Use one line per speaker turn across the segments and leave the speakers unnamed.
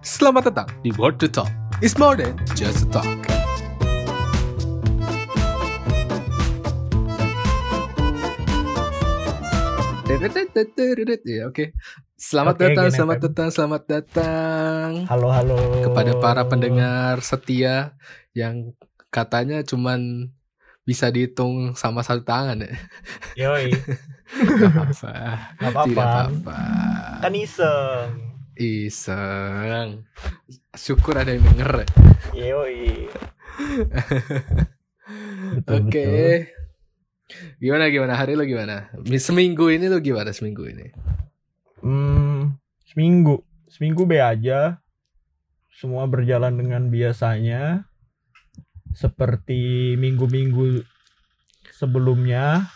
Selamat datang di Word to Talk. It's more than just a talk. Ya, Oke, selamat
Oke,
datang, selamat
FM.
datang, selamat datang
Halo halo.
kepada para pendengar setia yang katanya cuman bisa dihitung sama satu tangan ya.
Yoi.
Gak apa-apa.
Gak apa-apa. Kan iseng.
Iseng. Syukur ada yang denger.
Yoi.
Oke.
betul.
Gimana gimana hari lo gimana? Seminggu ini lo gimana seminggu ini?
Hmm, seminggu. Seminggu be aja. Semua berjalan dengan biasanya. Seperti minggu-minggu sebelumnya.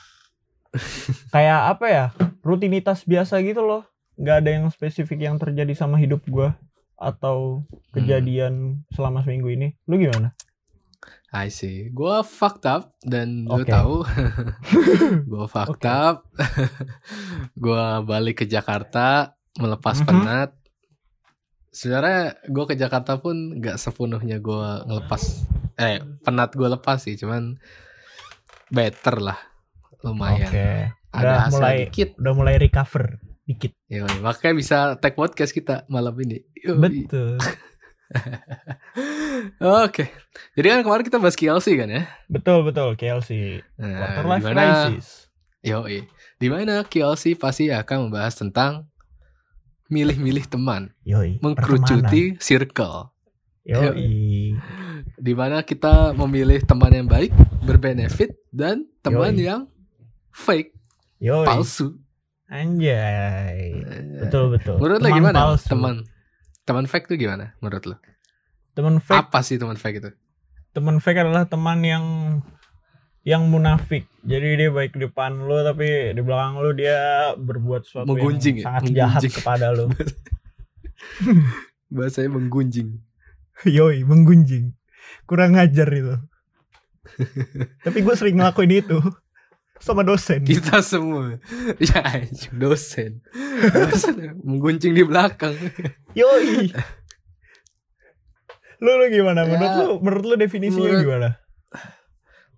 Kayak apa ya? Rutinitas biasa gitu loh. Gak ada yang spesifik yang terjadi sama hidup gua atau kejadian selama seminggu ini. Lu gimana?
I see. Gua fucked up dan lo
Oke.
tahu. gua fucked up. gua balik ke Jakarta melepas
Mhm.
penat. Sebenarnya gua ke Jakarta pun nggak sepenuhnya gua ngelepas eh penat gua lepas sih, cuman better lah. Lumayan.
Oke.
Ada
Udah
hasil
mulai
dikit.
udah mulai recover dikit.
Ya, makanya bisa tag podcast kita malam ini. Yoi.
Betul.
Oke. Jadi kan kemarin kita bahas KLC kan ya?
Betul betul KLC.
Nah,
Quarter life
di mana,
crisis.
Yoi. Di mana KLC pasti akan membahas tentang milih-milih teman,
Yoi.
mengkerucuti circle.
pertemanan. Yoi.
Di mana kita memilih teman yang baik, berbenefit dan teman
Yoi.
yang fake,
Yoi.
palsu.
Anjay. Betul betul.
Menurut lo gimana?
palsu.
Teman teman fake tuh gimana menurut lo?
Teman fake.
Apa sih teman fake itu?
Teman fake adalah teman yang yang munafik. Jadi dia baik di depan lu tapi di belakang lu dia berbuat sesuatu
Menggunjing
yang
ya?
sangat jahat
Menggunjing.
kepada lu.
Bahasanya menggunjing.
Yoi, menggunjing. Kurang ngajar itu. tapi gue sering ngelakuin itu sama dosen.
Kita semua. Ya, anjing, dosen. Dosen menggunjing di belakang.
Yoi. lu lu gimana? Menurut
Ya,
lu menurut lu definisinya
menurut-
gimana?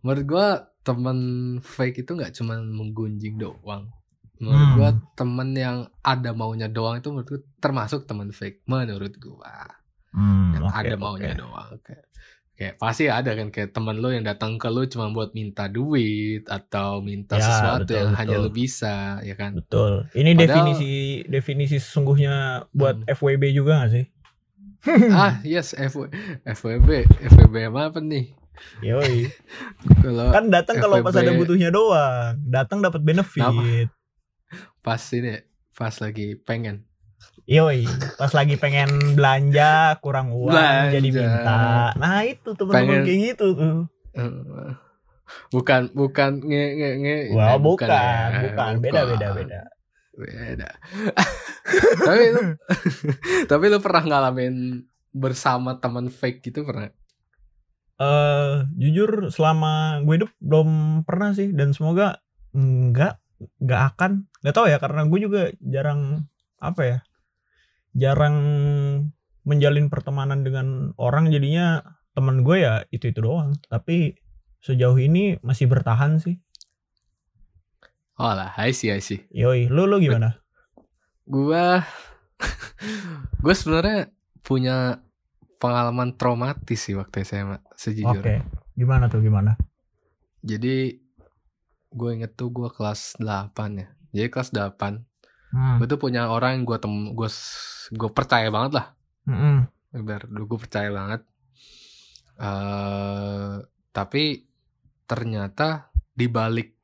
Menurut gua teman fake itu nggak cuma menggunjing doang. Menurut
Hmm.
gua teman yang ada maunya doang itu menurut gua termasuk teman fake. Menurut gua
Hmm,
yang
oke,
ada maunya doang. Kayak, kayak pasti ada kan kayak teman lo yang datang ke lo cuma buat minta duit atau minta
Ya,
sesuatu
betul,
yang hanya
betul.
lo bisa, ya kan?
Betul. Ini
Padahal-
definisi definisi sesungguhnya buat
Hmm.
FWB juga gak sih?
ah, yes, FW, FWB, FWB apa nih?
Yoi.
Kalau
Kan datang kalau pas ada butuhnya doang. Datang dapat benefit.
pas ini pas lagi pengen
Yoi. Pas lagi pengen belanja kurang uang
Belanja.
jadi minta. Nah, itu teman-teman
Pengen-
kayak gitu tuh.
Eh, bukan bukan nge nge nge
Wah,
eh,
bukan,
ya.
bukan, beda beda beda.
beda tapi lu tapi lu pernah ngalamin bersama teman fake gitu pernah
Eh, jujur selama gue hidup belum pernah sih dan semoga enggak enggak akan nggak tahu ya karena gue juga jarang apa ya jarang menjalin pertemanan dengan orang jadinya teman gue ya itu itu doang. Tapi sejauh ini masih bertahan sih.
Oh lah I see I see.
Yoi lu lu gimana?
Gua gua sebenarnya punya pengalaman traumatis sih waktu SMA
oke
sejujurnya.
Gimana tuh gimana?
Jadi gue inget tuh gue kelas 8 ya. Jadi kelas 8
hmm.
gue tuh punya orang yang gue tem gue gue percaya banget lah
Mm-mm.
Benar, gue percaya banget. eh tapi ternyata di balik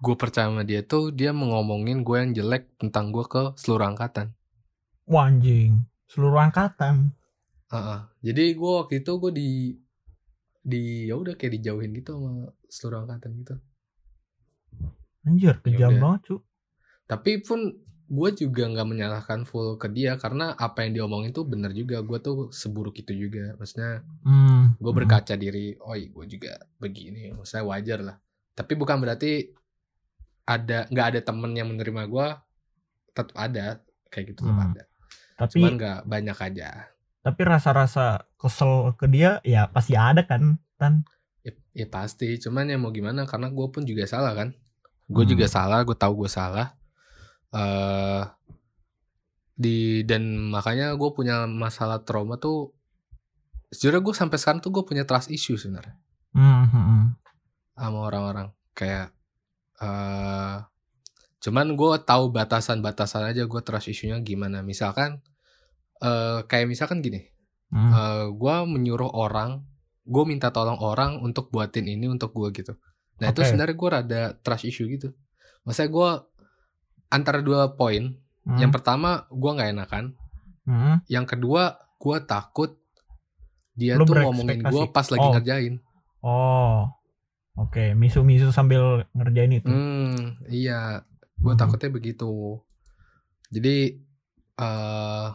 gue percaya sama dia tuh dia mengomongin gue yang jelek tentang gue ke seluruh angkatan.
Wah, anjing seluruh angkatan
Heeh. Jadi gue waktu itu gue di di ya udah kayak dijauhin gitu sama seluruh angkatan gitu.
anjir kejam
Yaudah.
banget cu
Tapi pun gue juga nggak menyalahkan full ke dia karena apa yang diomongin tuh bener juga. Gue tuh seburuk itu juga. Maksudnya
hmm.
gue berkaca diri oh gue juga begini maksudnya wajar lah tapi bukan berarti ada nggak ada temen yang menerima gue tetap ada kayak gitu tetap
Hmm.
ada
tapi
cuman nggak banyak aja
tapi rasa-rasa kesel ke dia ya pasti ada kan tan
ya, ya pasti cuman ya mau gimana karena gue pun juga salah kan gue
Hmm.
juga salah gue tahu gue salah eh di dan makanya gue punya masalah trauma tuh sejujurnya gue sampai sekarang tuh gue punya trust issue sebenarnya
Hmm, hmm, hmm.
sama orang-orang kayak eh cuman gue tahu batasan-batasan aja gue trust issue-nya gimana misalkan eh kayak misalkan gini
Hmm.
eh gue menyuruh orang gue minta tolong orang untuk buatin ini untuk gue gitu nah itu
Oke.
sebenarnya gue rada trust issue gitu maksudnya gue antara dua poin
Hmm.
yang pertama gue nggak enakan.
Hmm.
yang kedua gue takut dia
Lu
tuh ngomongin gue pas lagi
Oh.
ngerjain.
Oh. Oke misu-misu sambil ngerjain itu.
Hmm iya. Gue
Hmm.
takutnya begitu. Jadi eh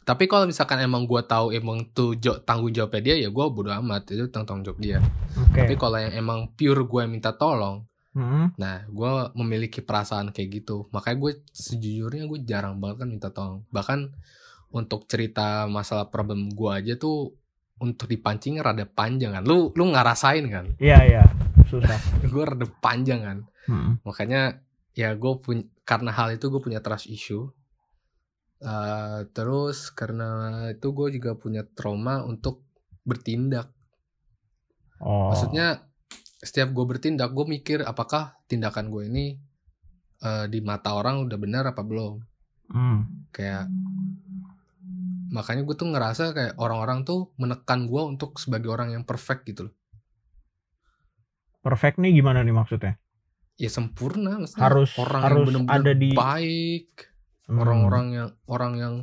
tapi kalau misalkan emang gue tahu emang tuh jo- tanggung jawabnya dia ya gue bodo amat. Itu tanggung jawab dia.
Oke.
Tapi kalau yang emang pure gue minta tolong,
Hmm.
nah gue memiliki perasaan kayak gitu. Makanya gue sejujurnya gue jarang banget kan minta tolong. Bahkan untuk cerita masalah problem gue aja tuh untuk dipancing rada panjang kan. Lu lu ngerasain kan?
iya iya susah
gue rada panjang kan.
Hmm.
Makanya ya gue punya karena hal itu gue punya trust issue. Eh, terus karena itu gue juga punya trauma untuk bertindak.
oh
Maksudnya setiap gue bertindak, gue mikir apakah tindakan gue ini eh, di mata orang udah benar apa belum.
Hmm.
Kayak makanya gue tuh ngerasa kayak orang-orang tuh menekan gue untuk sebagai orang yang perfect gitu loh.
perfect nih gimana nih maksudnya
Ya sempurna, maksudnya
harus
orang
harus
yang benar-benar
ada di
baik,
Hmm.
orang-orang yang orang yang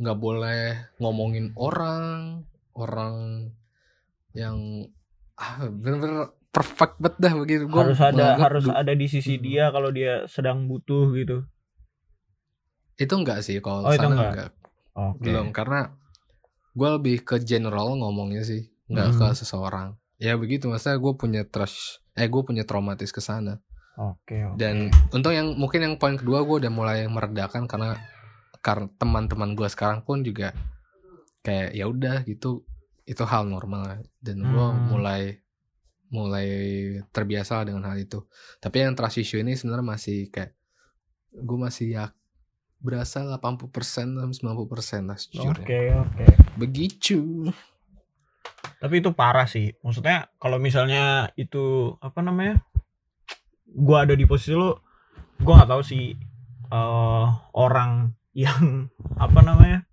nggak boleh ngomongin orang, orang yang ah bener-bener perfect banget dah begitu. Gua
harus ada
menganggap
harus ada di sisi
Hmm.
dia kalau dia sedang butuh gitu
itu enggak sih kalau
Oh, itu
sana
enggak?
enggak.
oke
belum karena gue lebih ke general ngomongnya sih nggak
Hmm.
ke seseorang ya begitu maksudnya gue punya trust eh gue punya traumatis ke sana
oke oke
dan untung yang mungkin yang poin kedua gue udah mulai meredakan karena karena teman-teman gue sekarang pun juga kayak ya udah gitu itu hal normal dan gue
Hmm.
mulai mulai terbiasa dengan hal itu. Tapi yang trust issue ini sebenarnya masih kayak gue masih ya berasa 80% dan 90% lah sejujurnya
oke oke.
Begitu.
Tapi itu parah sih. Maksudnya kalau misalnya itu apa namanya gua ada di posisi lo gua nggak tahu sih eh, orang yang apa namanya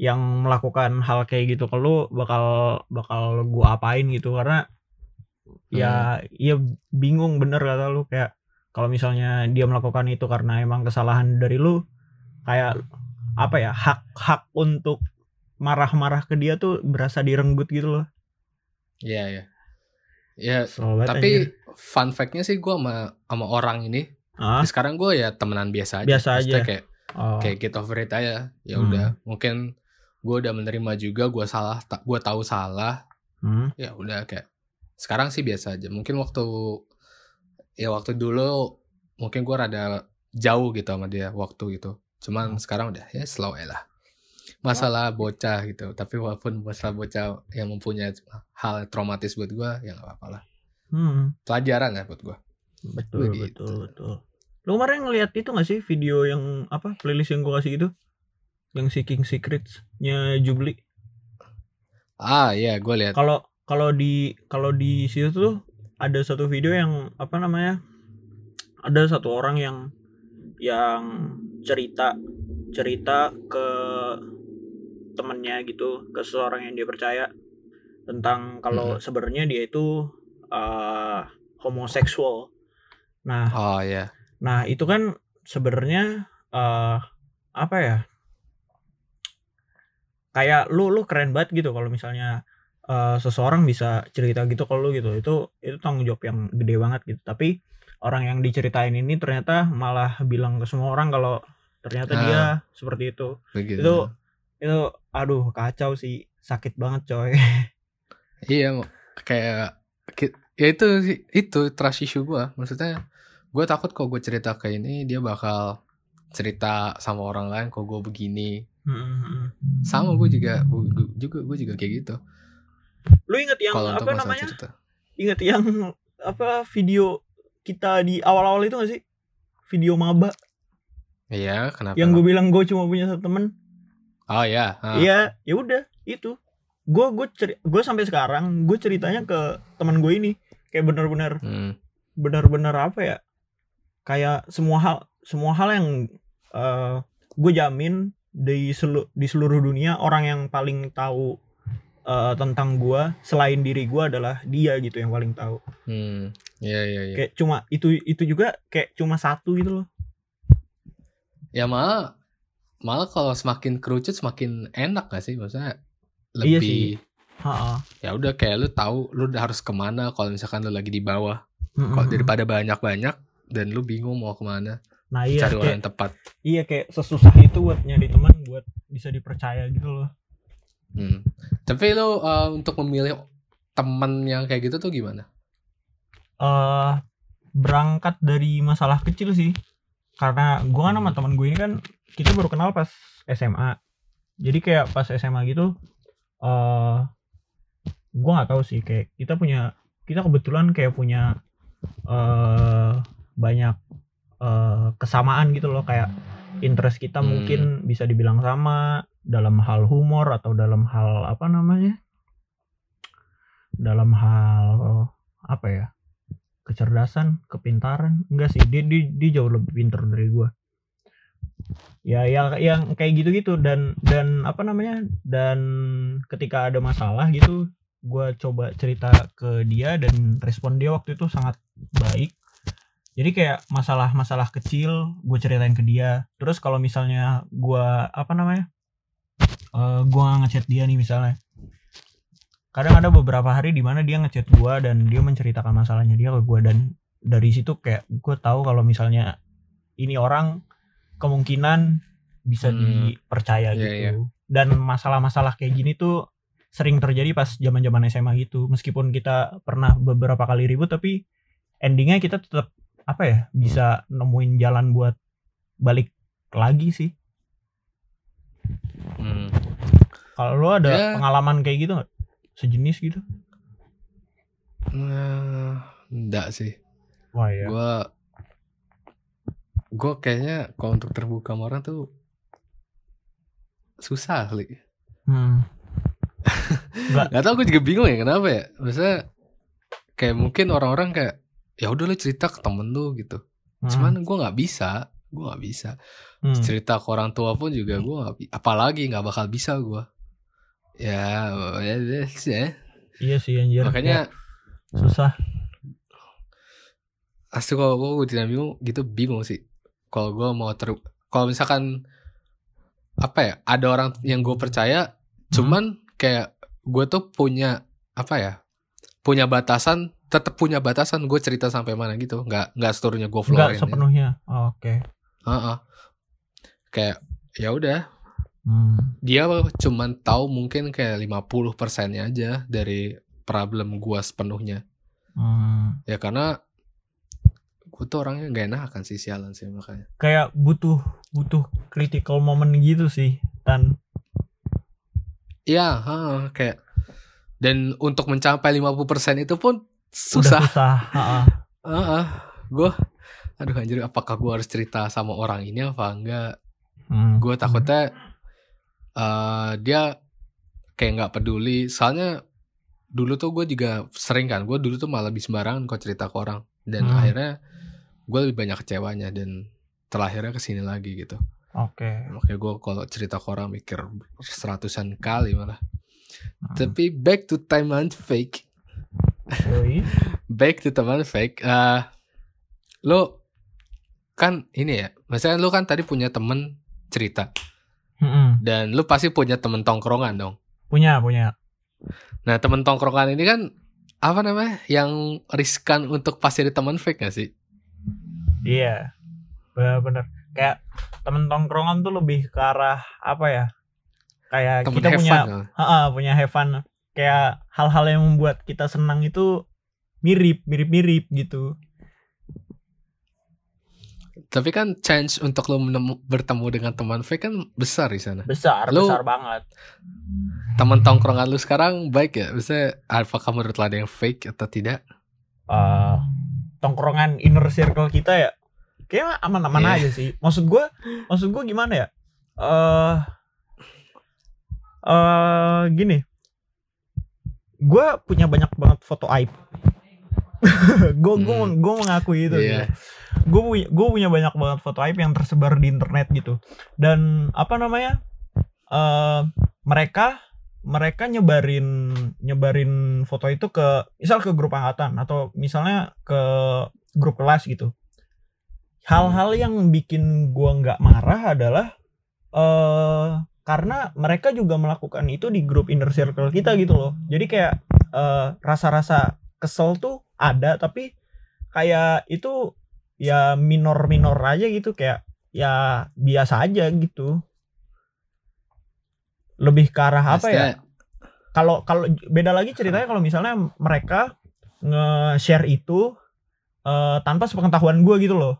yang melakukan hal kayak gitu ke lu bakal bakal gua apain gitu. Karena ya ya bingung bener kata lu kayak kalau misalnya dia melakukan itu karena emang kesalahan dari lu kayak apa ya hak hak untuk marah-marah ke dia tuh berasa direnggut gitu loh
Iya ya ya
Kesel banget,
tapi
anjir.
fun fact-nya sih gue sama sama orang ini
ah
sekarang gue ya temenan biasa aja
Biasa
Maksudnya
aja.
kayak
oh.
kayak get over it aja ya
Hmm.
udah mungkin gue udah menerima juga gue salah gue tahu salah
Hmm.
ya udah kayak sekarang sih biasa aja. Mungkin waktu ya waktu dulu mungkin gue rada jauh gitu sama dia waktu gitu. Cuman sekarang udah ya slow aja lah. Masalah bocah gitu. Tapi walaupun masalah bocah yang mempunyai hal traumatis buat gue ya nggak apa-apa lah.
Hmm.
pelajaran ya buat gue
betul
Begitu.
betul betul. Lu kemarin ngeliat itu gak sih video yang apa playlist yang gua kasih itu yang Seeking Secrets-nya Jubli
ah iya gue lihat
kalau kalau di kalau di situ tuh ada satu video yang apa namanya ada satu orang yang yang cerita cerita ke temennya gitu ke seseorang yang dia percaya tentang kalau sebenarnya dia itu eh, homoseksual nah
oh iya
Nah, itu kan sebenarnya eh apa ya? Kayak lu lu keren banget gitu kalau misalnya eh, seseorang bisa cerita gitu ke lu gitu. Itu itu tanggung jawab yang gede banget gitu. Tapi orang yang diceritain ini ternyata malah bilang ke semua orang kalau ternyata
Ah.
dia seperti itu.
begitu
Itu itu aduh kacau sih. Sakit banget coy.
Iya, kayak ya itu itu trust issue gue. Maksudnya gue takut kok gue cerita ke ini dia bakal cerita sama orang lain kok gue begini.
Hmm,
sama gue juga gue juga gue juga kayak gitu
Lu inget yang
untuk
apa namanya?
cerita
Inget yang apa video kita di awal-awal itu gak sih? Video maba
iya kenapa
yang gue bilang gue cuma punya satu temen.
oh ya ah.
Iya, ya udah itu. Gue gue gue sampai sekarang gue ceritanya ke teman gue ini kayak bener-bener
Hmm.
bener-bener apa ya? Kayak semua hal semua hal yang eh gue jamin di selu- di seluruh dunia orang yang paling tahu eh, tentang gue selain diri gue adalah dia gitu yang paling tahu.
Hmm. Iya iya iya.
Kayak cuma itu itu juga kayak cuma satu gitu loh.
Ya malah malah kalau semakin kerucut semakin enak gak sih maksudnya
Iya
lebih
Ha-ha.
ya udah kayak lu tahu lu harus ke mana kalau misalkan lu lagi di bawah
Mm-mm.
kalau daripada banyak banyak dan lu bingung mau ke mana
Nah iya
cari
kayak,
orang yang tepat
iya kayak sesusah itu buat nyari teman buat bisa dipercaya gitu loh.
Hmm. tapi lu uh, untuk memilih teman yang kayak gitu tuh gimana
eh berangkat dari masalah kecil sih. Karena gua kan sama
Hmm.
teman gue ini kan kita baru kenal pas SMA. Jadi kayak pas SMA gitu eh gua nggak tahu sih kayak kita punya kita kebetulan kayak punya eh banyak eh kesamaan gitu loh kayak interest kita
Hmm.
mungkin bisa dibilang sama dalam hal humor atau dalam hal apa namanya? Dalam hal apa ya? kecerdasan, kepintaran, enggak sih dia, dia, dia jauh lebih pintar dari gua. Ya yang yang kayak gitu-gitu dan dan apa namanya? Dan ketika ada masalah gitu, gua coba cerita ke dia dan respon dia waktu itu sangat baik. Jadi kayak masalah-masalah kecil gue ceritain ke dia. Terus kalau misalnya gua apa namanya? Eh gua ngechat dia nih misalnya kadang ada beberapa hari di mana dia ngechat gua dan dia menceritakan masalahnya dia ke gua dan dari situ kayak gue tahu kalau misalnya ini orang kemungkinan bisa
Hmm.
dipercaya
Iya,
gitu
iya.
dan masalah-masalah kayak gini tuh sering terjadi pas zaman-zaman SMA gitu meskipun kita pernah beberapa kali ribut tapi endingnya kita tetap apa ya bisa nemuin jalan buat balik lagi sih
Hmm.
kalau lo ada
Ya.
pengalaman kayak gitu nggak? Sejenis gitu?
Nah, enggak sih.
Wah ya
gue gue kayaknya kalau untuk terbuka sama orang tuh susah kali.
Hmm.
Gak tau gue juga bingung ya kenapa ya? Maksudnya Kayak mungkin orang-orang kayak ya udah lu cerita ke temen lu gitu.
Hmm.
Cuman gue nggak bisa Gue nggak bisa
Hmm.
Cerita ke orang tua pun juga gue gak bi- Apalagi nggak bakal bisa gue Ya, ya, ya, ya.
Iya sih anjir.
Makanya
Ya, susah.
Asli kalau gue tidak bingung Gitu bingung sih Kalau gue mau ter Kalau misalkan Apa ya Ada orang yang gue percaya Cuman kayak Gue tuh punya Apa ya Punya batasan Tetap punya batasan Gue cerita sampai mana gitu Nggak Nggak seluruhnya gue
Enggak
floorin ya.
sepenuhnya. Oh, Oke.
Heeh. Kayak ya udah
Hmm.
dia cuman tahu mungkin kayak 50 persennya aja dari problem gua sepenuhnya
Hmm.
ya karena gue tuh orangnya gak enak akan sih sialan sih makanya
Kayak butuh butuh critical moment gitu sih. Dan
iya heeh, kayak dan untuk mencapai 50% itu pun
udah
susah
susah. Ha-ha.
Heeh. gue aduh anjir apakah gue harus cerita sama orang ini apa enggak
Hmm.
gue takutnya eh dia kayak nggak peduli soalnya dulu tuh gue juga sering kan gue dulu tuh malah lebih sembarangan kok cerita ke orang dan
Hmm.
akhirnya gue lebih banyak kecewanya dan terakhirnya ke sini lagi gitu
Oke.
makanya gue kalau cerita ke orang mikir seratusan kali malah
Hmm.
tapi back to teman fake
Yoi.
back to teman fake eh lo kan ini ya misalnya lo kan tadi punya temen cerita
Mm-mm.
dan lu pasti punya temen tongkrongan dong
Punya punya.
Nah temen tongkrongan ini kan apa namanya yang riskan untuk pas jadi teman fake gak sih?
Iya. Bener-bener. Kayak temen tongkrongan tuh lebih ke arah apa ya? Kayak
Temen
kita punya
kan?
Ha-ha, punya have fun. Kayak hal-hal yang membuat kita senang itu mirip, mirip-mirip gitu.
Tapi kan chance untuk lo menemu- bertemu dengan teman fake kan besar di sana.
Besar,
Lu-
besar banget.
Teman tongkrongan lu sekarang baik ya? Maksudnya apakah menurut lo ada yang fake atau tidak?
eh tongkrongan inner circle kita ya kayak aman-aman
Iya.
aja sih. Maksud gue, maksud gue gimana ya? Eh eh gini, gue punya banyak banget foto aib. gue gue
Hmm.
gue mengakui itu.
Iya.
Gue punya gue punya banyak banget foto aib yang tersebar di internet gitu. Dan apa namanya? eh mereka mereka nyebarin nyebarin foto itu ke misal ke grup angkatan atau misalnya ke grup kelas gitu. Hal-hal yang bikin gua nggak marah adalah eh karena mereka juga melakukan itu di grup inner circle kita gitu loh. Jadi kayak eh, rasa-rasa kesel tuh ada tapi kayak itu ya minor-minor aja gitu kayak ya biasa aja gitu. Lebih ke arah apa ya?
Maksudnya,
kalau kalau beda lagi ceritanya kalau misalnya mereka nge-share itu eh, tanpa sepengetahuan gue gitu loh.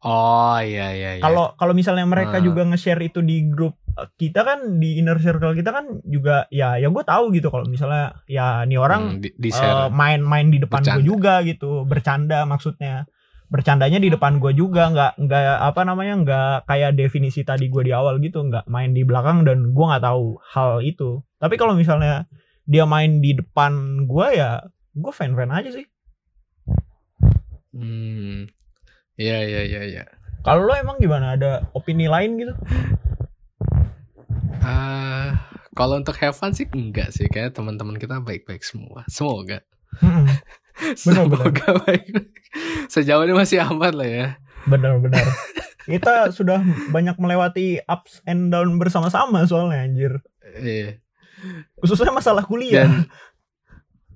Oh iya iya iya.
Kalau kalau misalnya mereka
Ah.
juga nge-share itu di grup kita kan di inner circle kita kan juga ya ya gue tahu gitu kalau misalnya ya nih orang
Hmm, di, di
eh,
share.
main-main di depan gue juga gitu bercanda maksudnya bercandanya di depan gue juga nggak nggak apa namanya nggak kayak definisi tadi gue di awal gitu nggak main di belakang dan gue nggak tahu hal itu tapi kalau misalnya dia main di depan gue ya gue fan fan aja sih
Hmm. Iya iya iya iya.
kalau lo emang gimana ada opini lain gitu
Ah, kalau untuk have fun sih enggak sih kayak teman-teman kita baik-baik semua. Semoga.
Mm-mm. Benar,
Semoga baik. Sejauh ini masih aman lah ya.
benar-benar kita sudah banyak melewati ups and down bersama-sama soalnya anjir
Iya.
khususnya masalah kuliah
Dan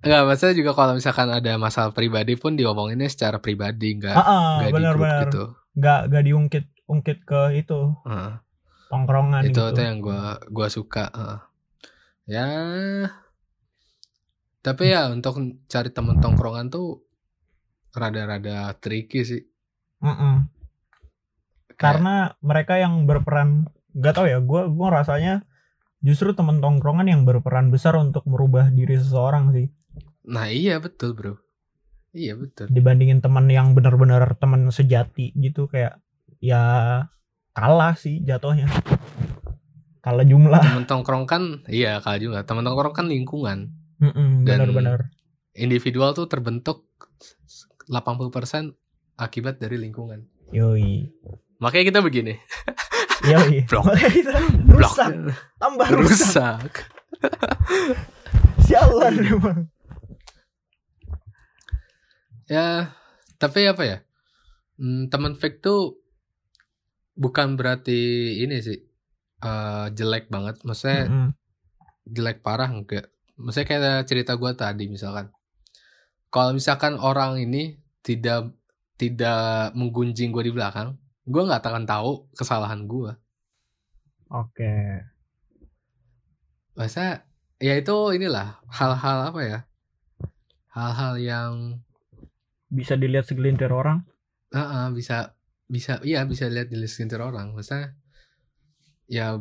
enggak maksudnya juga kalau misalkan ada masalah pribadi pun diomonginnya secara pribadi enggak
Ah, ah,
enggak di grup
benar-benar
gitu.
nggak nggak diungkit ungkit ke itu
Heeh.
tongkrongan
itu
gitu
tuh yang gua gua suka heeh. ya tapi ya untuk cari temen tongkrongan tuh rada-rada tricky sih.
Mm-mm.
Kayak-
karena mereka yang berperan nggak tahu ya gue gua rasanya justru temen tongkrongan yang berperan besar untuk merubah diri seseorang sih.
Nah iya betul bro. Iya betul.
Dibandingin teman yang benar-benar teman sejati gitu kayak ya kalah sih jatuhnya. Kalah jumlah.
Temen tongkrong kan iya kalau juga temen tongkrong kan lingkungan
Mm-mm,
Dan-
benar-benar.
individual tuh terbentuk 80% akibat dari lingkungan.
Yoi.
Makanya kita begini.
Yoi.
Blok.
Makanya kita
Blok.
rusak. Tambah rusak.
Rusak.
Sialan emang.
Ya tapi apa ya? Hmm, teman fake tuh bukan berarti ini sih eh, jelek banget. Maksudnya
Mm-mm.
jelek parah enggak maksudnya kayak cerita gua tadi misalkan. Kalau misalkan orang ini tidak tidak menggunjing gue di belakang gue nggak akan tahu kesalahan gue
oke.
Masa ya itu inilah hal-hal apa ya? Hal-hal yang
bisa dilihat segelintir orang?
Heeh, bisa bisa iya bisa lihat di sekitar orang. Masa ya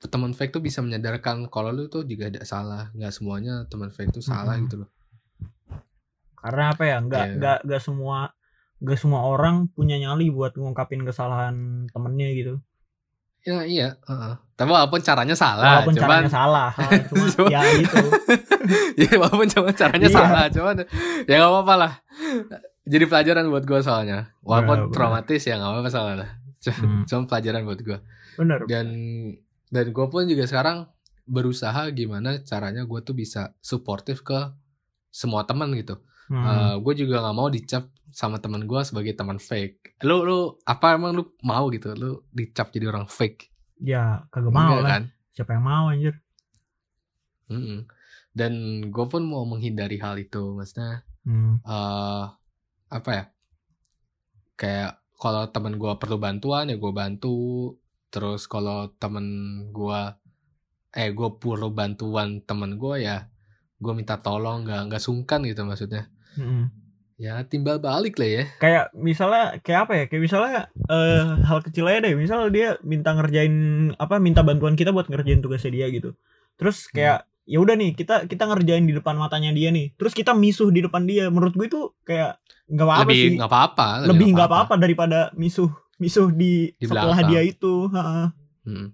teman fake tuh bisa menyadarkan kalau lu tuh juga ada salah nggak semuanya teman fake tuh salah
Mm-mm.
gitu loh
karena apa ya nggak
Iya.
nggak nggak semua nggak semua orang punya nyali buat ngungkapin kesalahan temennya gitu
ya iya heeh. tapi walaupun caranya salah
walaupun
cuman
caranya salah cuma ya gitu
ya walaupun cuma caranya
Iya.
salah cuman ya nggak apa-apa lah jadi pelajaran buat gue soalnya walaupun
Benar, benar.
traumatis ya nggak apa-apa salah lah cuma,
Hmm.
pelajaran buat gue
bener
dan dan gue pun juga sekarang berusaha gimana caranya gue tuh bisa suportif ke semua teman gitu.
Hmm.
gue juga nggak mau dicap sama teman gue sebagai teman fake. Lu lu apa emang lu mau gitu? Lu dicap jadi orang fake?
Ya kagak mau
Enggak
lah.
kan?
Siapa yang mau anjir?
Mm-mm. dan gue pun mau menghindari hal itu maksudnya
hmm.
eh apa ya? Kayak kalau temen gue perlu bantuan ya gue bantu terus kalau temen gue eh gue perlu bantuan temen gue ya gue minta tolong nggak nggak sungkan gitu maksudnya.
Mm-mm.
ya timbal balik lah ya.
Kayak misalnya kayak apa ya? Kayak misalnya eh hal kecil aja deh. Misal dia minta ngerjain apa minta bantuan kita buat ngerjain tugasnya dia gitu. Terus kayak ya udah nih kita kita ngerjain di depan matanya dia nih. Terus kita misuh di depan dia. Menurut gue itu kayak nggak apa-apa
lebih
sih.
nggak apa-apa
lebih nggak apa-apa daripada misuh misuh di,
Di
setelah dia itu ha
Hmm.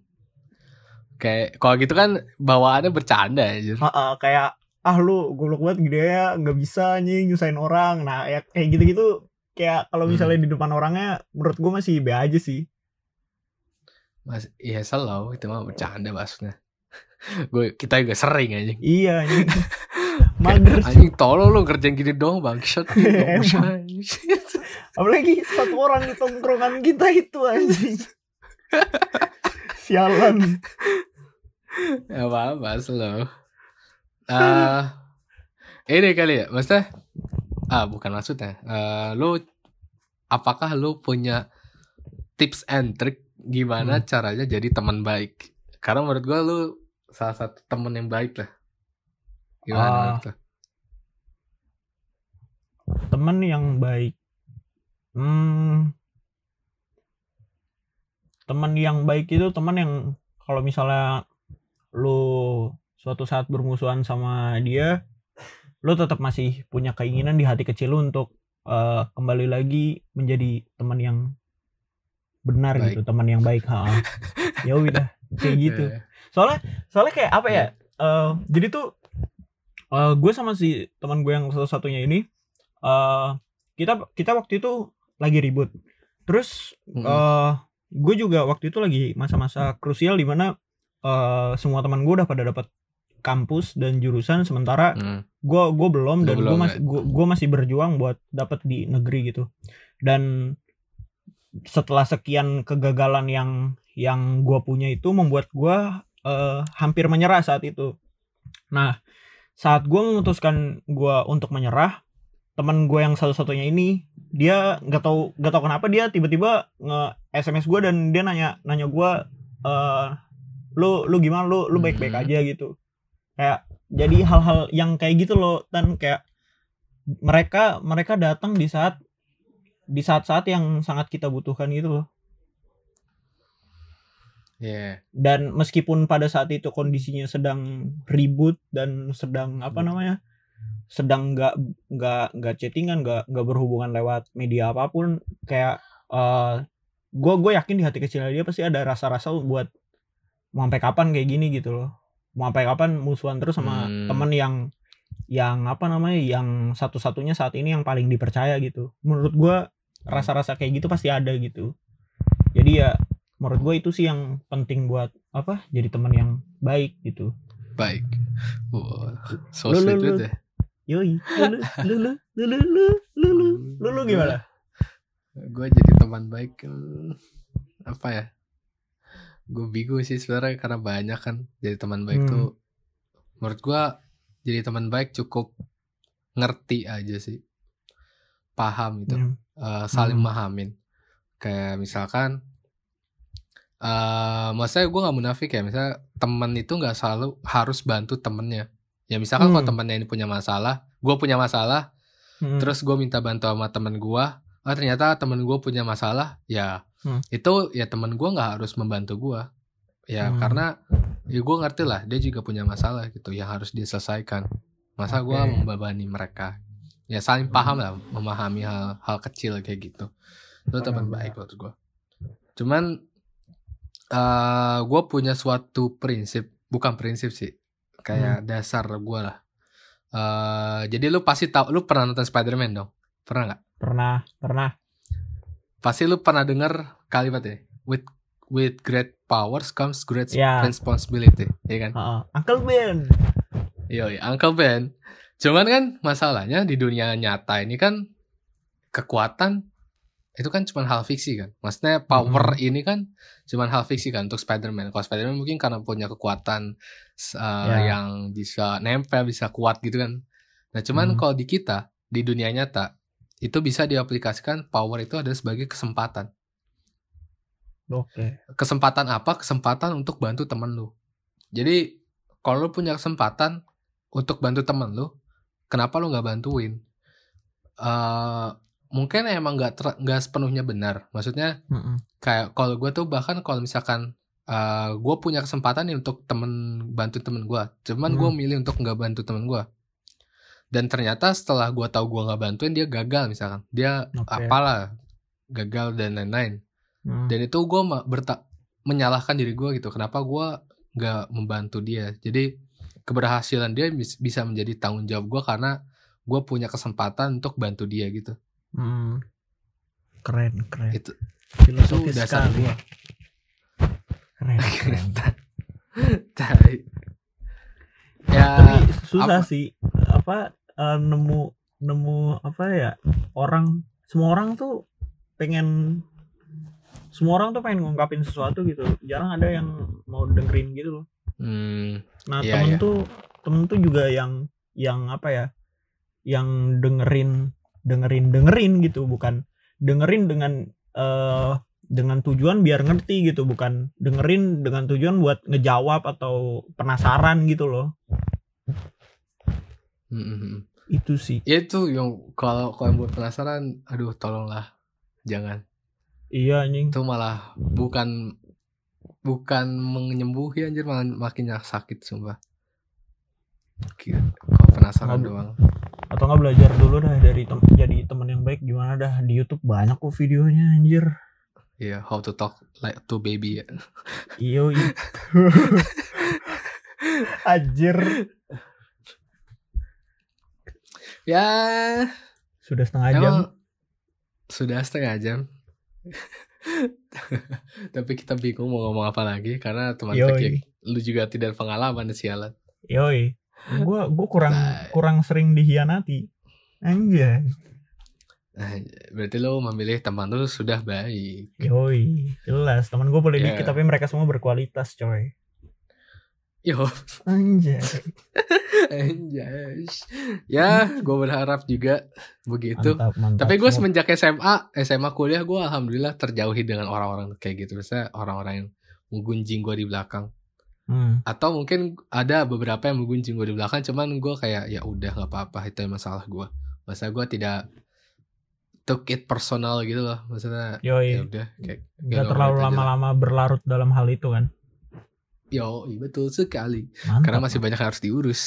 kayak kalau gitu kan bawaannya bercanda aja
kayak ah lu goblok banget gede ya nggak bisa anjing nyusahin orang. Nah ya kayak gitu-gitu kayak kalau
Hmm.
misalnya di depan orangnya menurut gue masih be aja sih.
Mas iya selalu. Itu mah bercanda maksudnya. Gue kita juga sering anjing.
Iya anjing. Mager.
Anjing tolong lu kerjaan gini dong bangsat.
apalagi satu orang di tongkrongan kita itu anjing. Sialan.
Ya apa apa selalu Ah, ini kali ya maksudnya? Ah bukan maksudnya. Eh, lu apakah lu punya tips and trick gimana
Hmm.
caranya jadi teman baik? Karena menurut gua lu salah satu teman yang baik lah. Gimana
Ah.
menurut lu?
temen yang baik hmm teman yang baik itu teman yang kalau misalnya lu suatu saat bermusuhan sama dia lu tetap masih punya keinginan di hati kecil lu untuk eh, kembali lagi menjadi teman yang benar
Baik.
gitu teman yang baik ha ya udah kayak gitu
Eh,
soalnya soalnya kayak apa ya
Iya.
eh, jadi tuh eh, gue sama si teman gue yang satu satunya ini eh kita kita waktu itu lagi ribut terus
mm-mm.
eh gue juga waktu itu lagi masa-masa krusial di mana eh semua teman gue udah pada dapat kampus dan jurusan sementara
Hmm.
gue gue belum
Lu
dan gue masih gue gue masih berjuang buat dapat di negeri gitu dan setelah sekian kegagalan yang yang gue punya itu membuat gue eh, hampir menyerah saat itu nah saat gue memutuskan gue untuk menyerah teman gue yang satu-satunya ini dia nggak tahu nggak tahu kenapa dia tiba-tiba nge sms gue dan dia nanya nanya gue eh lu lu gimana lu lu baik-baik aja gitu kayak jadi hal-hal yang kayak gitu loh dan kayak mereka mereka datang di saat di saat-saat yang sangat kita butuhkan gitu loh
Iya.
dan meskipun pada saat itu kondisinya sedang ribut dan sedang apa
Hmm.
namanya sedang nggak nggak nggak chattingan nggak nggak berhubungan lewat media apa pun kayak gue gue yakin di hati kecilnya dia pasti ada rasa-rasa buat mau sampai kapan kayak gini gitu loh mau sampai kapan musuhan terus sama
Hmm.
temen yang yang apa namanya yang satu-satunya saat ini yang paling dipercaya gitu menurut gue rasa-rasa kayak gitu pasti ada gitu jadi ya menurut gue itu sih yang penting buat apa jadi teman yang baik gitu
Baik. Wah, so
Lu, lu,
sweet
lu.
banget ya.
Yoi lulu lulu lulu lulu lulu lulu gimana
Gue jadi teman baik apa ya? Gue bingung sih sebenarnya karena banyak kan jadi teman baik
Hmm.
tuh. Menurut gue jadi teman baik cukup ngerti aja sih, paham gitu,
Hmm.
Eh, saling
Hmm.
mahamin. Kayak misalkan, eh maksudnya gue nggak munafik ya, misalnya teman itu nggak selalu harus bantu temennya. Ya misalkan kalau
Hmm.
temennya ini punya masalah, gue punya masalah,
Hmm.
terus gue minta bantu sama temen gue oh ternyata temen gue punya masalah ya
Hmm.
itu ya temen gue nggak harus membantu gue ya
Hmm.
karena ya gue ngerti lah dia juga punya masalah gitu yang harus diselesaikan masa gue
Oke.
membebani mereka ya saling paham lah memahami hal hal kecil kayak gitu itu teman baik menurut gue cuman eh gue punya suatu prinsip bukan prinsip sih kayak dasar gue lah. Eh jadi lu pasti tahu lu pernah nonton Spider-Man dong? Pernah nggak?
Pernah pernah.
Pasti lu pernah dengar kalimat ya? With with great powers comes great
Ya.
responsibility ya kan?
Heeh. Uncle Ben.
Yoi, Uncle Ben. Cuman kan masalahnya di dunia nyata ini kan kekuatan itu kan cuma hal fiksi kan maksudnya power ini kan cuma hal fiksi kan untuk Spider-Man kalau Spider-Man mungkin karena punya kekuatan uh,
Ya.
yang bisa nempel bisa kuat gitu kan nah cuman
Hmm.
kalau di kita di dunia nyata itu bisa diaplikasikan power itu ada sebagai kesempatan
oke
kesempatan apa? Kesempatan untuk bantu temen lu. Jadi kalau lu punya kesempatan untuk bantu temen lu, kenapa lu nggak bantuin? eh mungkin emang nggak ter- nggak sepenuhnya benar. Maksudnya
Mm-mm.
kayak kalau gue tuh bahkan kalau misalkan eh gue punya kesempatan nih untuk temen bantu temen gue, cuman gue
Hmm.
milih untuk nggak bantu temen gue. Dan ternyata setelah gue tahu gue nggak bantuin dia gagal misalkan, dia
Oke.
apalah gagal dan lain-lain.
Mm.
Dan itu gue menyalahkan diri gue gitu, kenapa gue nggak membantu dia. Jadi keberhasilan dia bis- bisa menjadi tanggung jawab gue karena gue punya kesempatan untuk bantu dia gitu.
Mm. Keren, keren.
Itu itu
Filosofis
dasar
sekali.
gue.
Keren, keren.
Ya
Tapi susah
apa?
sih apa eh, nemu nemu apa ya orang semua orang tuh pengen semua orang tuh pengen ngungkapin sesuatu gitu jarang ada yang mau dengerin gitu loh
hmm,
nah
Iya,
temen
iya.
tuh temen tuh juga yang yang apa ya yang dengerin dengerin dengerin gitu bukan dengerin dengan eh dengan tujuan biar ngerti gitu bukan dengerin dengan tujuan buat ngejawab atau penasaran gitu loh.
Hmm, hmm, hmm.
itu sih.
Ya itu yang kalau kalau buat penasaran aduh tolonglah jangan.
Iya anjing.
Itu malah bukan bukan menyembuhi anjir malah makin sakit sumpah. Kalau penasaran
Ngob-
doang
atau nggak belajar dulu dah dari tem jadi teman yang baik gimana dah di YouTube banyak kok videonya anjir
Iya, how to talk like to baby ya.
iyo anjir
Ya,
sudah setengah jam
emang sudah setengah jam. Tapi kita bingung mau ngomong apa lagi karena teman
Yoi.
Fek, lu juga tidak pengalaman sialan.
yoi gua gua kurang
Tai.
kurang sering dihianati anjay
Nah, berarti lu memilih teman lu sudah baik.
yoi jelas teman gua boleh
Ya.
dikit tapi mereka semua berkualitas coy
Yo,
anjay
anjas. Ya, gue berharap juga begitu.
mantap mantap
Tapi gue semenjak SMA, SMA kuliah gue alhamdulillah terjauhi dengan orang-orang kayak gitu. Misalnya orang-orang yang menggunjing gue di belakang.
Hmm,
Atau mungkin ada beberapa yang menggunjing gue di belakang, cuman gue kayak ya udah nggak apa-apa itu yang masalah gue. Masa gue tidak took it personal gitu loh. Maksudnya ya udah kayak get
terlalu lama-lama berlarut dalam hal itu kan
Yo, betul sekali.
mantap
Karena masih banyak yang harus diurus.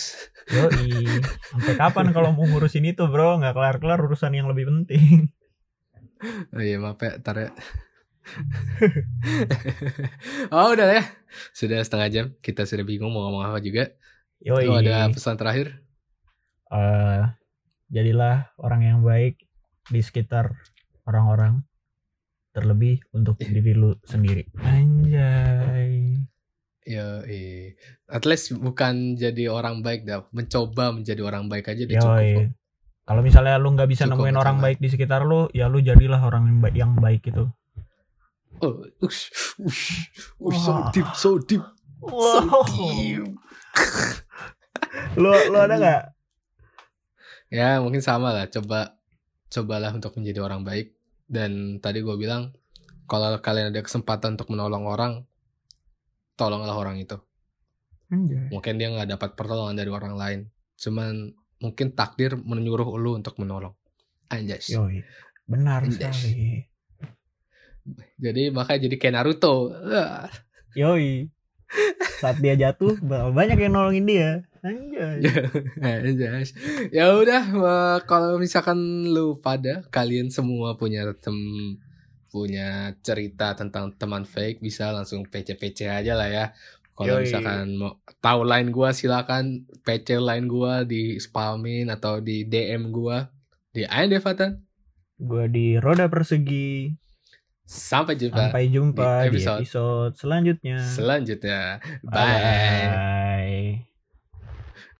Yoi. Sampai kapan kalau mau ngurusin itu bro? Nggak kelar-kelar urusan yang lebih penting.
Oh iya maaf ya, ntar ya. oh udah ya, sudah setengah jam. Kita sudah bingung mau ngomong apa juga.
Yoi.
Lu ada pesan terakhir?
Eh, jadilah orang yang baik di sekitar orang-orang. Terlebih untuk
Ih.
diri lu sendiri. Anjay.
Ya, eh. At least bukan jadi orang baik dah. Mencoba menjadi orang baik aja udah
Yoi.
cukup.
Kalau misalnya lu nggak bisa
Cukup
nemuin orang baik di sekitar lu, ya lu jadilah orang yang baik, yang baik itu.
Oh, ush, ush, ush, so deep, so deep, so deep.
lu lu ada nggak?
Ya mungkin sama lah. Coba, cobalah untuk menjadi orang baik. Dan tadi gue bilang, kalau kalian ada kesempatan untuk menolong orang, tolonglah orang itu.
Anjay.
Mungkin dia nggak dapat pertolongan dari orang lain. Cuman mungkin takdir menyuruh lu untuk menolong. Anjas.
Yoi. Benar
Anjas.
sekali.
Jadi makanya jadi kayak Naruto.
Yoi. Saat dia jatuh, banyak yang nolongin dia. Anjay.
Ya udah kalau misalkan lu pada kalian semua punya tem punya cerita tentang teman fake bisa langsung PC-PC aja lah ya. Kalau misalkan mau tahu line gua silakan PC line gua di spamin atau di DM gua di Ayan Devatan.
Gue di roda persegi.
Sampai jumpa
Sampai jumpa
di
di
episode
episode selanjutnya.
selanjutnya. Bye.
Bye.